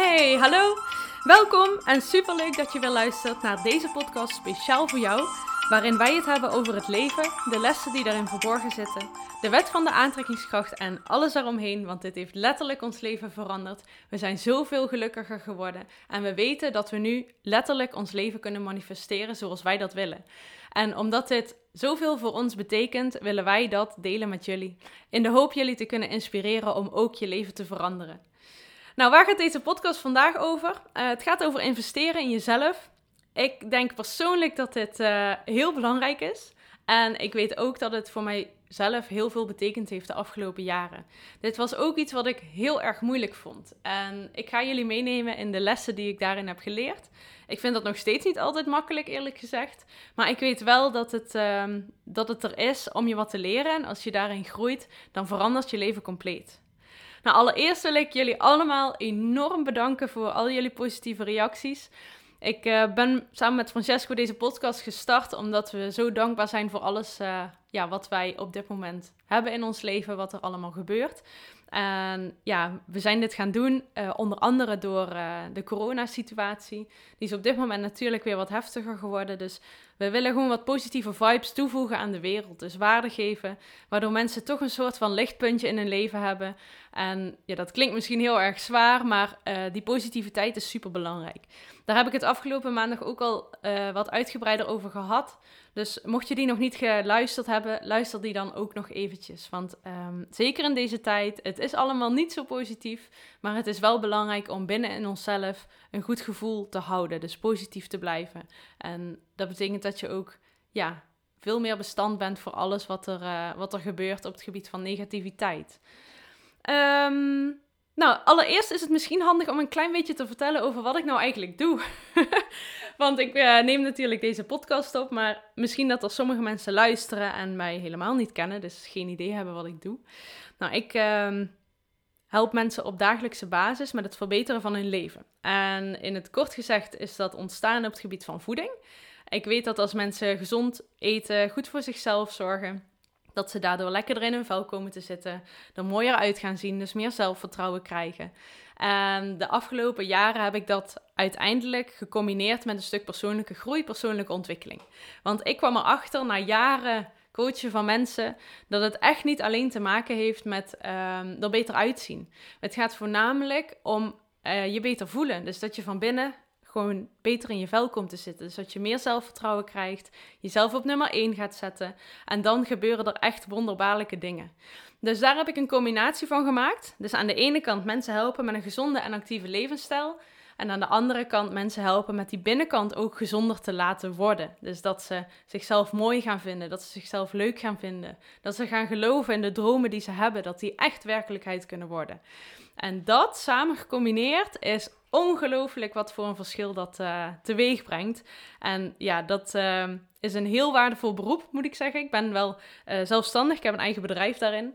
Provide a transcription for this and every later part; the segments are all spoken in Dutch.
Hey, hallo. Welkom en superleuk dat je weer luistert naar deze podcast speciaal voor jou, waarin wij het hebben over het leven, de lessen die daarin verborgen zitten, de wet van de aantrekkingskracht en alles eromheen, want dit heeft letterlijk ons leven veranderd. We zijn zoveel gelukkiger geworden en we weten dat we nu letterlijk ons leven kunnen manifesteren zoals wij dat willen. En omdat dit zoveel voor ons betekent, willen wij dat delen met jullie. In de hoop jullie te kunnen inspireren om ook je leven te veranderen. Nou, waar gaat deze podcast vandaag over? Uh, het gaat over investeren in jezelf. Ik denk persoonlijk dat dit uh, heel belangrijk is. En ik weet ook dat het voor mijzelf heel veel betekend heeft de afgelopen jaren. Dit was ook iets wat ik heel erg moeilijk vond. En ik ga jullie meenemen in de lessen die ik daarin heb geleerd. Ik vind dat nog steeds niet altijd makkelijk, eerlijk gezegd. Maar ik weet wel dat het, uh, dat het er is om je wat te leren. En als je daarin groeit, dan verandert je leven compleet. Nou, allereerst wil ik jullie allemaal enorm bedanken voor al jullie positieve reacties. Ik uh, ben samen met Francesco deze podcast gestart omdat we zo dankbaar zijn voor alles uh, ja, wat wij op dit moment hebben in ons leven, wat er allemaal gebeurt. En ja, we zijn dit gaan doen uh, onder andere door de coronasituatie. Die is op dit moment natuurlijk weer wat heftiger geworden. Dus we willen gewoon wat positieve vibes toevoegen aan de wereld. Dus waarde geven, waardoor mensen toch een soort van lichtpuntje in hun leven hebben. En ja, dat klinkt misschien heel erg zwaar, maar uh, die positiviteit is super belangrijk. Daar heb ik het afgelopen maandag ook al uh, wat uitgebreider over gehad. Dus mocht je die nog niet geluisterd hebben, luister die dan ook nog eventjes. Want um, zeker in deze tijd, het is allemaal niet zo positief, maar het is wel belangrijk om binnen in onszelf een goed gevoel te houden. Dus positief te blijven. En dat betekent dat je ook ja, veel meer bestand bent voor alles wat er, uh, wat er gebeurt op het gebied van negativiteit. Um, nou, allereerst is het misschien handig om een klein beetje te vertellen over wat ik nou eigenlijk doe. Want ik uh, neem natuurlijk deze podcast op, maar misschien dat er sommige mensen luisteren en mij helemaal niet kennen, dus geen idee hebben wat ik doe. Nou, ik uh, help mensen op dagelijkse basis met het verbeteren van hun leven. En in het kort gezegd is dat ontstaan op het gebied van voeding. Ik weet dat als mensen gezond eten, goed voor zichzelf zorgen, dat ze daardoor lekkerder in hun vel komen te zitten, er mooier uit gaan zien, dus meer zelfvertrouwen krijgen. En de afgelopen jaren heb ik dat uiteindelijk gecombineerd met een stuk persoonlijke groei, persoonlijke ontwikkeling. Want ik kwam erachter na jaren coachen van mensen dat het echt niet alleen te maken heeft met um, er beter uitzien. Het gaat voornamelijk om uh, je beter voelen. Dus dat je van binnen gewoon beter in je vel komt te zitten. Dus dat je meer zelfvertrouwen krijgt, jezelf op nummer 1 gaat zetten. En dan gebeuren er echt wonderbaarlijke dingen. Dus daar heb ik een combinatie van gemaakt. Dus aan de ene kant mensen helpen met een gezonde en actieve levensstijl. En aan de andere kant mensen helpen met die binnenkant ook gezonder te laten worden. Dus dat ze zichzelf mooi gaan vinden, dat ze zichzelf leuk gaan vinden. Dat ze gaan geloven in de dromen die ze hebben, dat die echt werkelijkheid kunnen worden. En dat samen gecombineerd is ongelooflijk wat voor een verschil dat uh, teweeg brengt. En ja, dat uh, is een heel waardevol beroep, moet ik zeggen. Ik ben wel uh, zelfstandig, ik heb een eigen bedrijf daarin.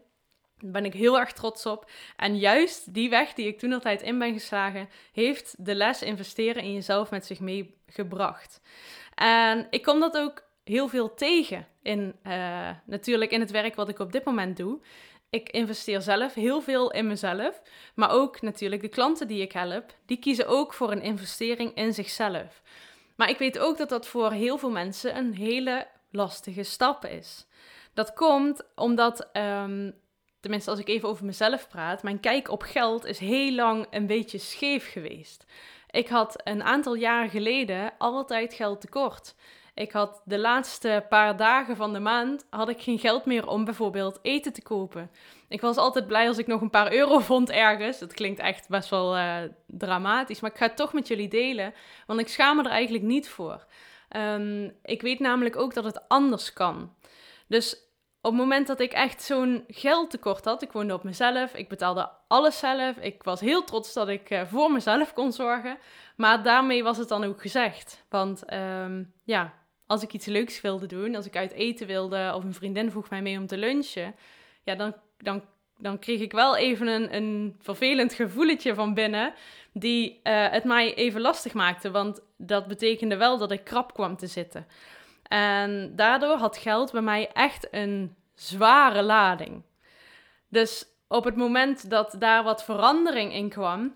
Daar ben ik heel erg trots op. En juist die weg die ik toen altijd in ben geslagen, heeft de les investeren in jezelf met zich meegebracht. En ik kom dat ook heel veel tegen in natuurlijk in het werk wat ik op dit moment doe ik investeer zelf heel veel in mezelf. Maar ook natuurlijk de klanten die ik help, die kiezen ook voor een investering in zichzelf. Maar ik weet ook dat dat voor heel veel mensen een hele lastige stap is. Dat komt omdat, um, tenminste als ik even over mezelf praat, mijn kijk op geld is heel lang een beetje scheef geweest. Ik had een aantal jaren geleden altijd geld tekort. Ik had de laatste paar dagen van de maand had ik geen geld meer om bijvoorbeeld eten te kopen. Ik was altijd blij als ik nog een paar euro vond ergens. Dat klinkt echt best wel uh, dramatisch, maar ik ga het toch met jullie delen, want ik schaam me er eigenlijk niet voor. Um, ik weet namelijk ook dat het anders kan. Dus op het moment dat ik echt zo'n geldtekort had, ik woonde op mezelf, ik betaalde alles zelf, ik was heel trots dat ik uh, voor mezelf kon zorgen. Maar daarmee was het dan ook gezegd. Want um, ja, als ik iets leuks wilde doen, als ik uit eten wilde of een vriendin vroeg mij mee om te lunchen, ja, dan, dan, dan kreeg ik wel even een, een vervelend gevoeletje van binnen, die uh, het mij even lastig maakte, want dat betekende wel dat ik krap kwam te zitten. En daardoor had geld bij mij echt een zware lading. Dus op het moment dat daar wat verandering in kwam,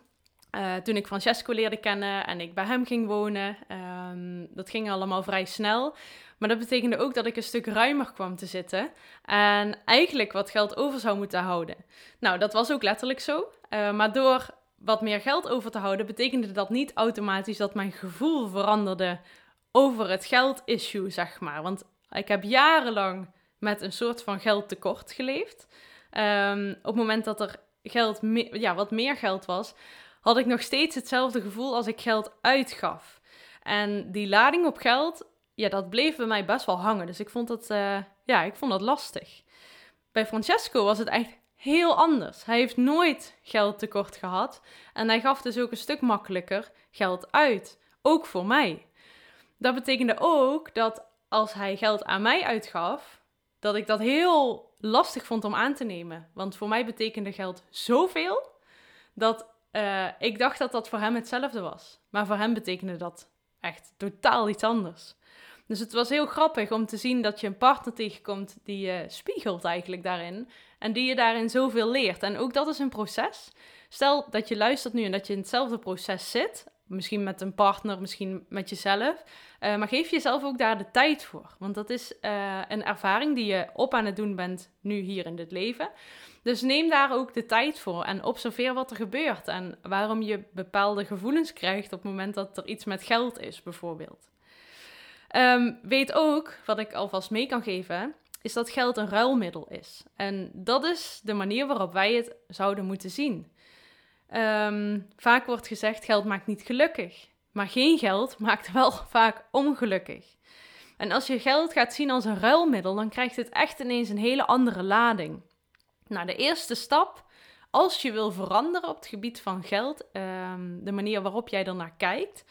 Uh, toen ik Francesco leerde kennen en ik bij hem ging wonen. Ehm, dat ging allemaal vrij snel. Maar dat betekende ook dat ik een stuk ruimer kwam te zitten. En eigenlijk wat geld over zou moeten houden. Nou, dat was ook letterlijk zo. Uh, maar door wat meer geld over te houden, betekende dat niet automatisch dat mijn gevoel veranderde over het geld-issue, zeg maar. Want ik heb jarenlang met een soort van geldtekort geleefd. Um, op het moment dat er geld, ja, wat meer geld was, had ik nog steeds hetzelfde gevoel als ik geld uitgaf. En die lading op geld, ja, dat bleef bij mij best wel hangen. Dus ik vond dat, uh, ja, ik vond dat lastig. Bij Francesco was het echt heel anders. Hij heeft nooit geld tekort gehad. En hij gaf dus ook een stuk makkelijker geld uit. Ook voor mij. Dat betekende ook dat als hij geld aan mij uitgaf, dat ik dat heel lastig vond om aan te nemen. Want voor mij betekende geld zoveel dat uh, ik dacht dat dat voor hem hetzelfde was. Maar voor hem betekende dat echt totaal iets anders. Dus het was heel grappig om te zien dat je een partner tegenkomt die je spiegelt eigenlijk daarin. En die je daarin zoveel leert. En ook dat is een proces. Stel dat je luistert nu en dat je in hetzelfde proces zit. Misschien met een partner, misschien met jezelf. Uh, maar geef jezelf ook daar de tijd voor. Want dat is een ervaring die je op aan het doen bent nu hier in dit leven. Dus neem daar ook de tijd voor en observeer wat er gebeurt. En waarom je bepaalde gevoelens krijgt op het moment dat er iets met geld is, bijvoorbeeld. Um, weet ook, wat ik alvast mee kan geven, is dat geld een ruilmiddel is. En dat is de manier waarop wij het zouden moeten zien. Um, vaak wordt gezegd: geld maakt niet gelukkig. Maar geen geld maakt wel vaak ongelukkig. En als je geld gaat zien als een ruilmiddel, dan krijgt het echt ineens een hele andere lading. Nou, de eerste stap, als je wil veranderen op het gebied van geld, um, de manier waarop jij ernaar kijkt,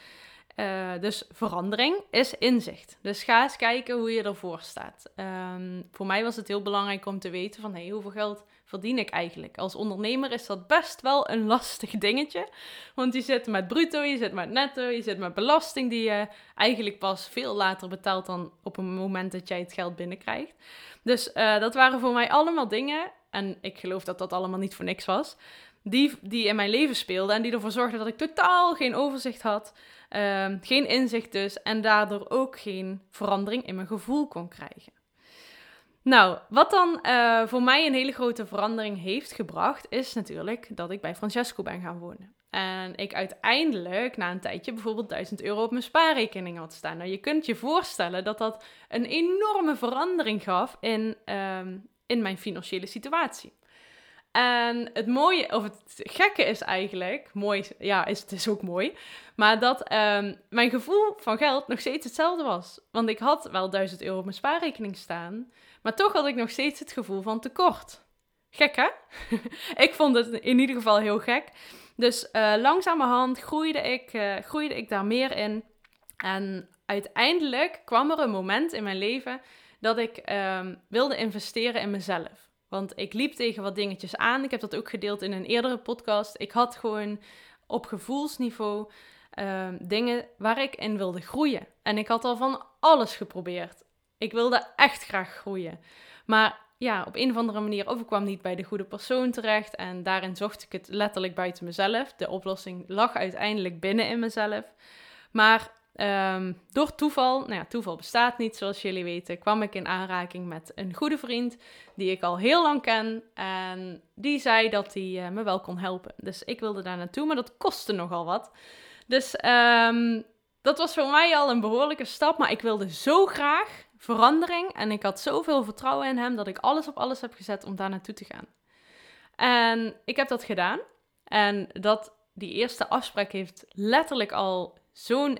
uh, dus verandering is inzicht. Dus ga eens kijken hoe je ervoor staat. Um, voor mij was het heel belangrijk om te weten van hey, hoeveel geld verdien ik eigenlijk? Als ondernemer is dat best wel een lastig dingetje. Want je zit met bruto, je zit met netto, je zit met belasting die je eigenlijk pas veel later betaalt dan op een moment dat jij het geld binnenkrijgt. Dus uh, dat waren voor mij allemaal dingen. En ik geloof dat dat allemaal niet voor niks was. Die, die in mijn leven speelden en die ervoor zorgden dat ik totaal geen overzicht had. Uh, geen inzicht dus. En daardoor ook geen verandering in mijn gevoel kon krijgen. Nou, wat dan uh, voor mij een hele grote verandering heeft gebracht, is natuurlijk dat ik bij Francesco ben gaan wonen. En ik uiteindelijk na een tijdje bijvoorbeeld 1000 euro op mijn spaarrekening had staan. Nou, je kunt je voorstellen dat dat een enorme verandering gaf in, um, in mijn financiële situatie. En het mooie, of het gekke is eigenlijk, mooi, ja, is, het is ook mooi, maar dat um, mijn gevoel van geld nog steeds hetzelfde was. Want ik had wel 1000 euro op mijn spaarrekening staan, maar toch had ik nog steeds het gevoel van tekort. Gek hè? ik vond het in ieder geval heel gek. Dus uh, langzamerhand groeide ik, uh, groeide ik daar meer in. En uiteindelijk kwam er een moment in mijn leven dat ik um, wilde investeren in mezelf. Want ik liep tegen wat dingetjes aan. Ik heb dat ook gedeeld in een eerdere podcast. Ik had gewoon op gevoelsniveau uh, dingen waar ik in wilde groeien. En ik had al van alles geprobeerd. Ik wilde echt graag groeien. Maar ja, op een of andere manier overkwam niet bij de goede persoon terecht. En daarin zocht ik het letterlijk buiten mezelf. De oplossing lag uiteindelijk binnen in mezelf. Maar um, door toeval, nou ja, toeval bestaat niet zoals jullie weten, kwam ik in aanraking met een goede vriend die ik al heel lang ken. En die zei dat hij uh, me wel kon helpen. Dus ik wilde daar naartoe, maar dat kostte nogal wat. Dus um, dat was voor mij al een behoorlijke stap. Maar ik wilde zo graag verandering. En ik had zoveel vertrouwen in hem dat ik alles op alles heb gezet om daar naartoe te gaan. En ik heb dat gedaan. En dat, die eerste afspraak heeft letterlijk al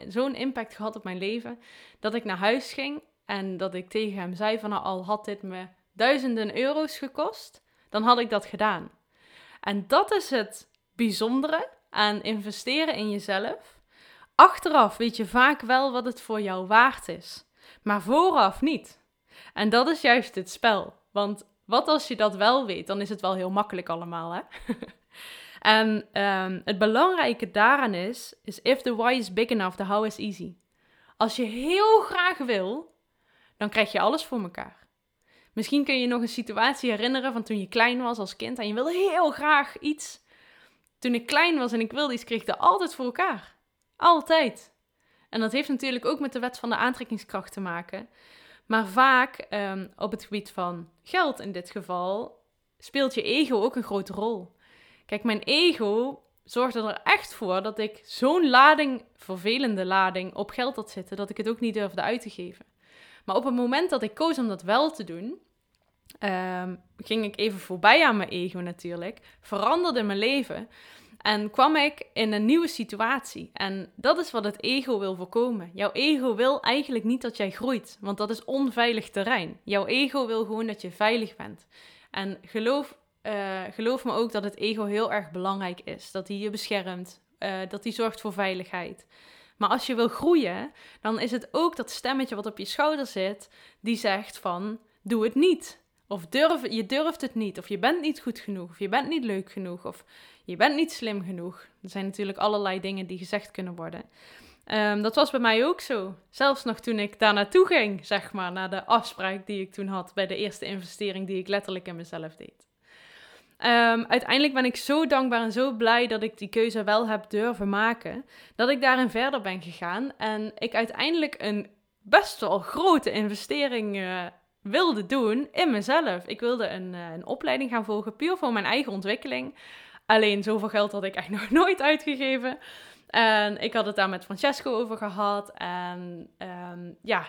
zo'n impact gehad op mijn leven. Dat ik naar huis ging en dat ik tegen hem zei van nou, al had dit me duizenden euro's gekost, dan had ik dat gedaan. En dat is het bijzondere aan investeren in jezelf. Achteraf weet je vaak wel wat het voor jou waard is maar vooraf niet. En dat is juist het spel. Want wat als je dat wel weet, dan is het wel heel makkelijk allemaal, hè? en um, het belangrijke daaraan is, is if the why is big enough, the how is easy. Als je heel graag wil, dan krijg je alles voor elkaar. Misschien kun je nog een situatie herinneren van toen je klein was als kind en je wilde heel graag iets. toen ik klein was en ik wilde iets, kreeg ik dat altijd voor elkaar. Altijd. En dat heeft natuurlijk ook met de wet van de aantrekkingskracht te maken. Maar vaak ehm, op het gebied van geld in dit geval speelt je ego ook een grote rol. Kijk, mijn ego zorgde er echt voor dat ik zo'n lading, vervelende lading, op geld had zitten, dat ik het ook niet durfde uit te geven. Maar op het moment dat ik koos om dat wel te doen, ehm, ging ik even voorbij aan mijn ego natuurlijk, veranderde mijn leven en kwam ik in een nieuwe situatie. En dat is wat het ego wil voorkomen. Jouw ego wil eigenlijk niet dat jij groeit, want dat is onveilig terrein. Jouw ego wil gewoon dat je veilig bent. En geloof, uh, geloof me ook dat het ego heel erg belangrijk is. Dat hij je beschermt, uh, dat hij zorgt voor veiligheid. Maar als je wil groeien, dan is het ook dat stemmetje wat op je schouder zit, die zegt van, doe het niet. Of durf, je durft het niet, of je bent niet goed genoeg, of je bent niet leuk genoeg, of je bent niet slim genoeg. Er zijn natuurlijk allerlei dingen die gezegd kunnen worden. Um, dat was bij mij ook zo. Zelfs nog toen ik daar naartoe ging, zeg maar, naar de afspraak die ik toen had bij de eerste investering die ik letterlijk in mezelf deed. Um, uiteindelijk ben ik zo dankbaar en zo blij dat ik die keuze wel heb durven maken, dat ik daarin verder ben gegaan en ik uiteindelijk een best wel grote investering uh, wilde doen in mezelf. Ik wilde een, uh, een opleiding gaan volgen, puur voor mijn eigen ontwikkeling. Alleen zoveel geld had ik echt nog nooit uitgegeven. En ik had het daar met Francesco over gehad. En um, ja,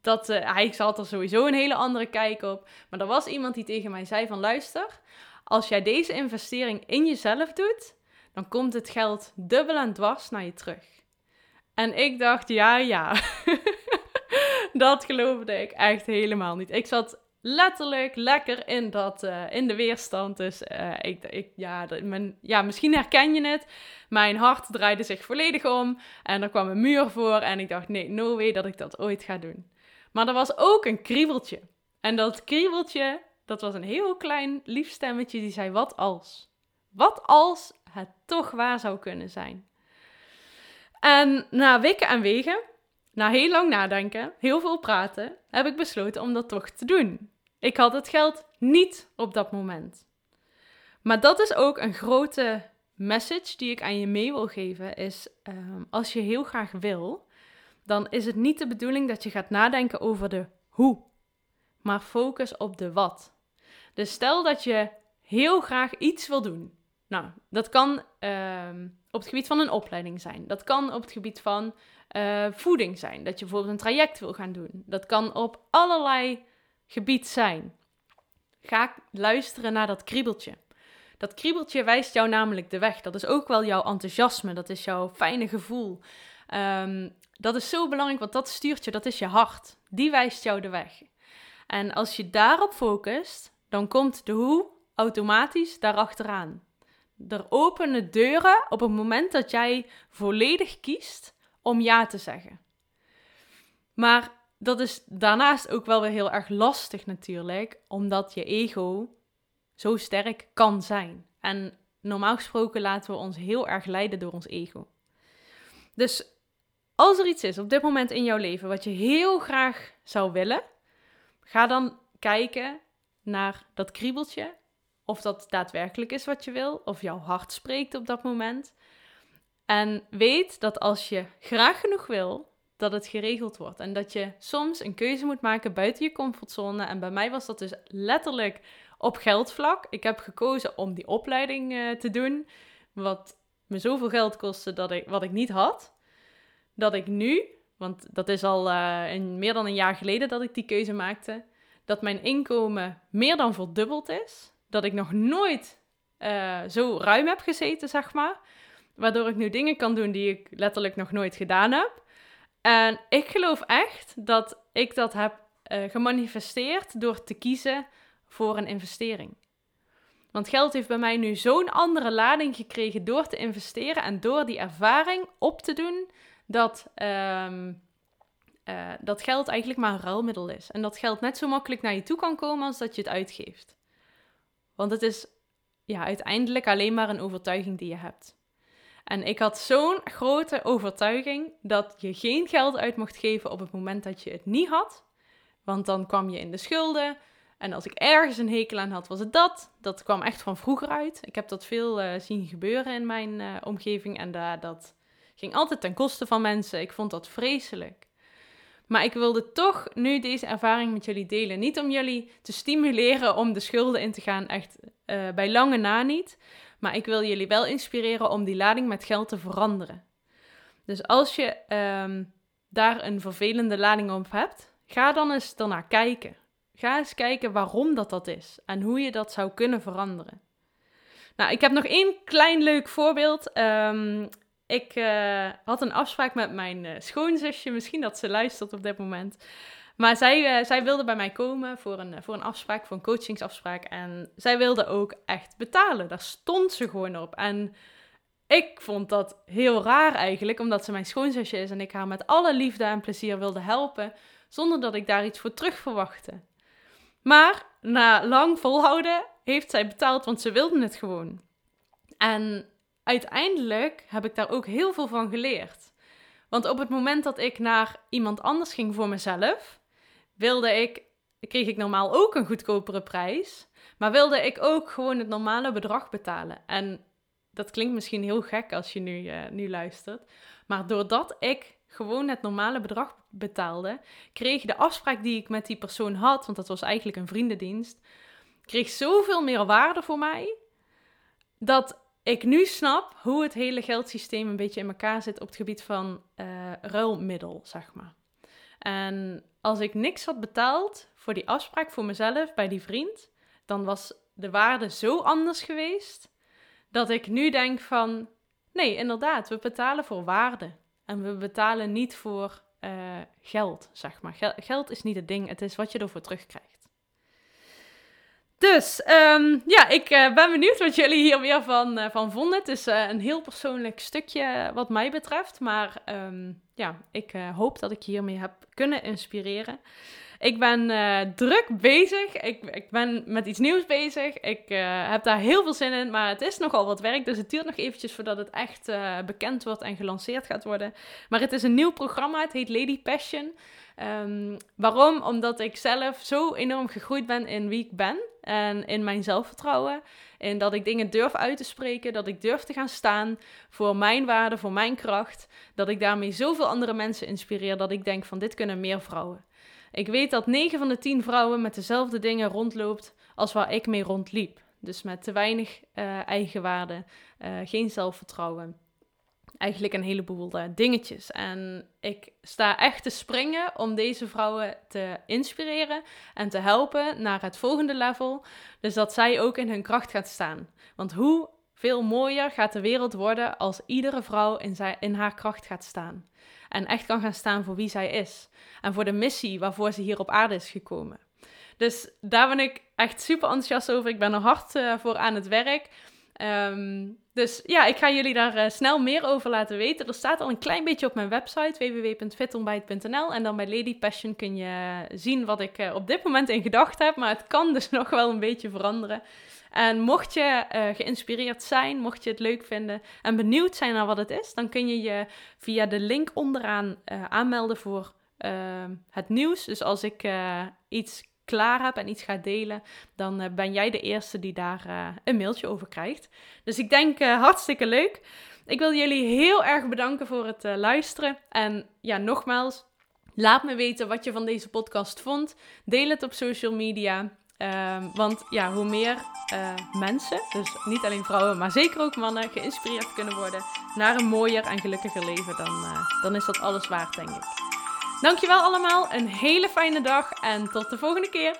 dat, uh, hij had er sowieso een hele andere kijk op. Maar er was iemand die tegen mij zei van luister, als jij deze investering in jezelf doet, dan komt het geld dubbel en dwars naar je terug. En ik dacht, ja, ja. dat geloofde ik echt helemaal niet. Ik zat letterlijk lekker in, dat, uh, in de weerstand. Dus uh, ik, ik, ja, mijn, ja, misschien herken je het. Mijn hart draaide zich volledig om. En er kwam een muur voor. En ik dacht, nee, no way dat ik dat ooit ga doen. Maar er was ook een kriebeltje. En dat kriebeltje, dat was een heel klein lief stemmetje die zei, wat als? Wat als het toch waar zou kunnen zijn? En na weken en wegen, na heel lang nadenken, heel veel praten, heb ik besloten om dat toch te doen. Ik had het geld niet op dat moment. Maar dat is ook een grote message die ik aan je mee wil geven. Is ehm, als je heel graag wil, dan is het niet de bedoeling dat je gaat nadenken over de hoe, maar focus op de wat. Dus stel dat je heel graag iets wil doen. Nou, dat kan ehm, op het gebied van een opleiding zijn. Dat kan op het gebied van uh, voeding zijn. Dat je bijvoorbeeld een traject wil gaan doen. Dat kan op allerlei gebied zijn. Ga luisteren naar dat kriebeltje. Dat kriebeltje wijst jou namelijk de weg. Dat is ook wel jouw enthousiasme, dat is jouw fijne gevoel. Um, dat is zo belangrijk, want dat stuurt je, dat is je hart. Die wijst jou de weg. En als je daarop focust, dan komt de hoe automatisch daarachteraan. Er openen deuren op het moment dat jij volledig kiest om ja te zeggen. Maar dat is daarnaast ook wel weer heel erg lastig natuurlijk, omdat je ego zo sterk kan zijn. En normaal gesproken laten we ons heel erg leiden door ons ego. Dus als er iets is op dit moment in jouw leven wat je heel graag zou willen, ga dan kijken naar dat kriebeltje. Of dat daadwerkelijk is wat je wil, of jouw hart spreekt op dat moment. En weet dat als je graag genoeg wil, dat het geregeld wordt. En dat je soms een keuze moet maken buiten je comfortzone. En bij mij was dat dus letterlijk op geldvlak. Ik heb gekozen om die opleiding uh, te doen, wat me zoveel geld kostte dat ik, wat ik niet had. Dat ik nu, want dat is al een, meer dan een jaar geleden dat ik die keuze maakte, dat mijn inkomen meer dan verdubbeld is. Dat ik nog nooit uh, zo ruim heb gezeten, zeg maar. Waardoor ik nu dingen kan doen die ik letterlijk nog nooit gedaan heb. En ik geloof echt dat ik dat heb uh, gemanifesteerd door te kiezen voor een investering. Want geld heeft bij mij nu zo'n andere lading gekregen door te investeren en door die ervaring op te doen dat, um, uh, dat geld eigenlijk maar een ruilmiddel is. En dat geld net zo makkelijk naar je toe kan komen als dat je het uitgeeft. Want het is ja, uiteindelijk alleen maar een overtuiging die je hebt. En ik had zo'n grote overtuiging dat je geen geld uit mocht geven op het moment dat je het niet had. Want dan kwam je in de schulden. En als ik ergens een hekel aan had, was het dat. Dat kwam echt van vroeger uit. Ik heb dat veel uh, zien gebeuren in mijn uh, omgeving. En da dat ging altijd ten koste van mensen. Ik vond dat vreselijk. Maar ik wilde toch nu deze ervaring met jullie delen. Niet om jullie te stimuleren om de schulden in te gaan, echt uh, bij lange na niet. Maar ik wil jullie wel inspireren om die lading met geld te veranderen. Dus als je um, daar een vervelende lading op hebt, ga dan eens daarnaar kijken. Ga eens kijken waarom dat dat is en hoe je dat zou kunnen veranderen. Nou, ik heb nog één klein leuk voorbeeld. Um, ik uh, had een afspraak met mijn uh, schoonzusje. Misschien dat ze luistert op dit moment. Maar zij, uh, zij wilde bij mij komen voor een, voor een afspraak, voor een coachingsafspraak. En zij wilde ook echt betalen. Daar stond ze gewoon op. En ik vond dat heel raar eigenlijk, omdat ze mijn schoonzusje is en ik haar met alle liefde en plezier wilde helpen, zonder dat ik daar iets voor terug verwachtte. Maar na lang volhouden heeft zij betaald, want ze wilde het gewoon. En uiteindelijk heb ik daar ook heel veel van geleerd. Want op het moment dat ik naar iemand anders ging voor mezelf, wilde ik, kreeg ik normaal ook een goedkopere prijs, maar wilde ik ook gewoon het normale bedrag betalen. En dat klinkt misschien heel gek als je nu, uh, nu luistert, maar doordat ik gewoon het normale bedrag betaalde, kreeg de afspraak die ik met die persoon had, want dat was eigenlijk een vriendendienst, kreeg zoveel meer waarde voor mij, dat ik nu snap hoe het hele geldsysteem een beetje in elkaar zit op het gebied van uh, ruilmiddel, zeg maar. En als ik niks had betaald voor die afspraak voor mezelf bij die vriend, dan was de waarde zo anders geweest dat ik nu denk van, nee, inderdaad, we betalen voor waarde. En we betalen niet voor uh, geld, zeg maar. Geld is niet het ding, het is wat je ervoor terugkrijgt. Dus um, ja, ik uh, ben benieuwd wat jullie hier weer van, uh, van vonden. Het is uh, een heel persoonlijk stukje wat mij betreft. Maar um, ja, ik hoop dat ik hiermee heb kunnen inspireren. Ik ben druk bezig. Ik, ik ben met iets nieuws bezig. Ik heb daar heel veel zin in. Maar het is nogal wat werk. Dus het duurt nog eventjes voordat het echt bekend wordt en gelanceerd gaat worden. Maar het is een nieuw programma. Het heet Lady Passion. Um, waarom? Omdat ik zelf zo enorm gegroeid ben in wie ik ben en in mijn zelfvertrouwen. En dat ik dingen durf uit te spreken, dat ik durf te gaan staan voor mijn waarde, voor mijn kracht. Dat ik daarmee zoveel andere mensen inspireer dat ik denk van dit kunnen meer vrouwen. Ik weet dat 9 van de 10 vrouwen met dezelfde dingen rondloopt als waar ik mee rondliep. Dus met te weinig uh, eigenwaarde, uh, geen zelfvertrouwen eigenlijk een heleboel uh, dingetjes. En ik sta echt te springen om deze vrouwen te inspireren en te helpen naar het volgende level. Dus dat zij ook in hun kracht gaat staan. Want hoe veel mooier gaat de wereld worden als iedere vrouw in, zij, in haar kracht gaat staan. En echt kan gaan staan voor wie zij is. En voor de missie waarvoor ze hier op aarde is gekomen. Dus daar ben ik echt super enthousiast over. Ik ben er hard uh, voor aan het werk. Um, dus ja, ik ga jullie daar uh, snel meer over laten weten. Er staat al een klein beetje op mijn website www.fitontbijt.nl en dan bij Lady Passion kun je zien wat ik op dit moment in gedachten heb, maar het kan dus nog wel een beetje veranderen. En mocht je uh, geïnspireerd zijn, mocht je het leuk vinden en benieuwd zijn naar wat het is, dan kun je je via de link onderaan aanmelden voor het nieuws. Dus als ik iets klaar heb en iets ga delen, dan ben jij de eerste die daar een mailtje over krijgt. Dus ik denk hartstikke leuk. Ik wil jullie heel erg bedanken voor het luisteren. En ja, nogmaals, laat me weten wat je van deze podcast vond. Deel het op social media. Um, want ja, hoe meer mensen, dus niet alleen vrouwen, maar zeker ook mannen, geïnspireerd kunnen worden naar een mooier en gelukkiger leven, dan, dan is dat alles waard, denk ik. Dankjewel allemaal, een hele fijne dag en tot de volgende keer.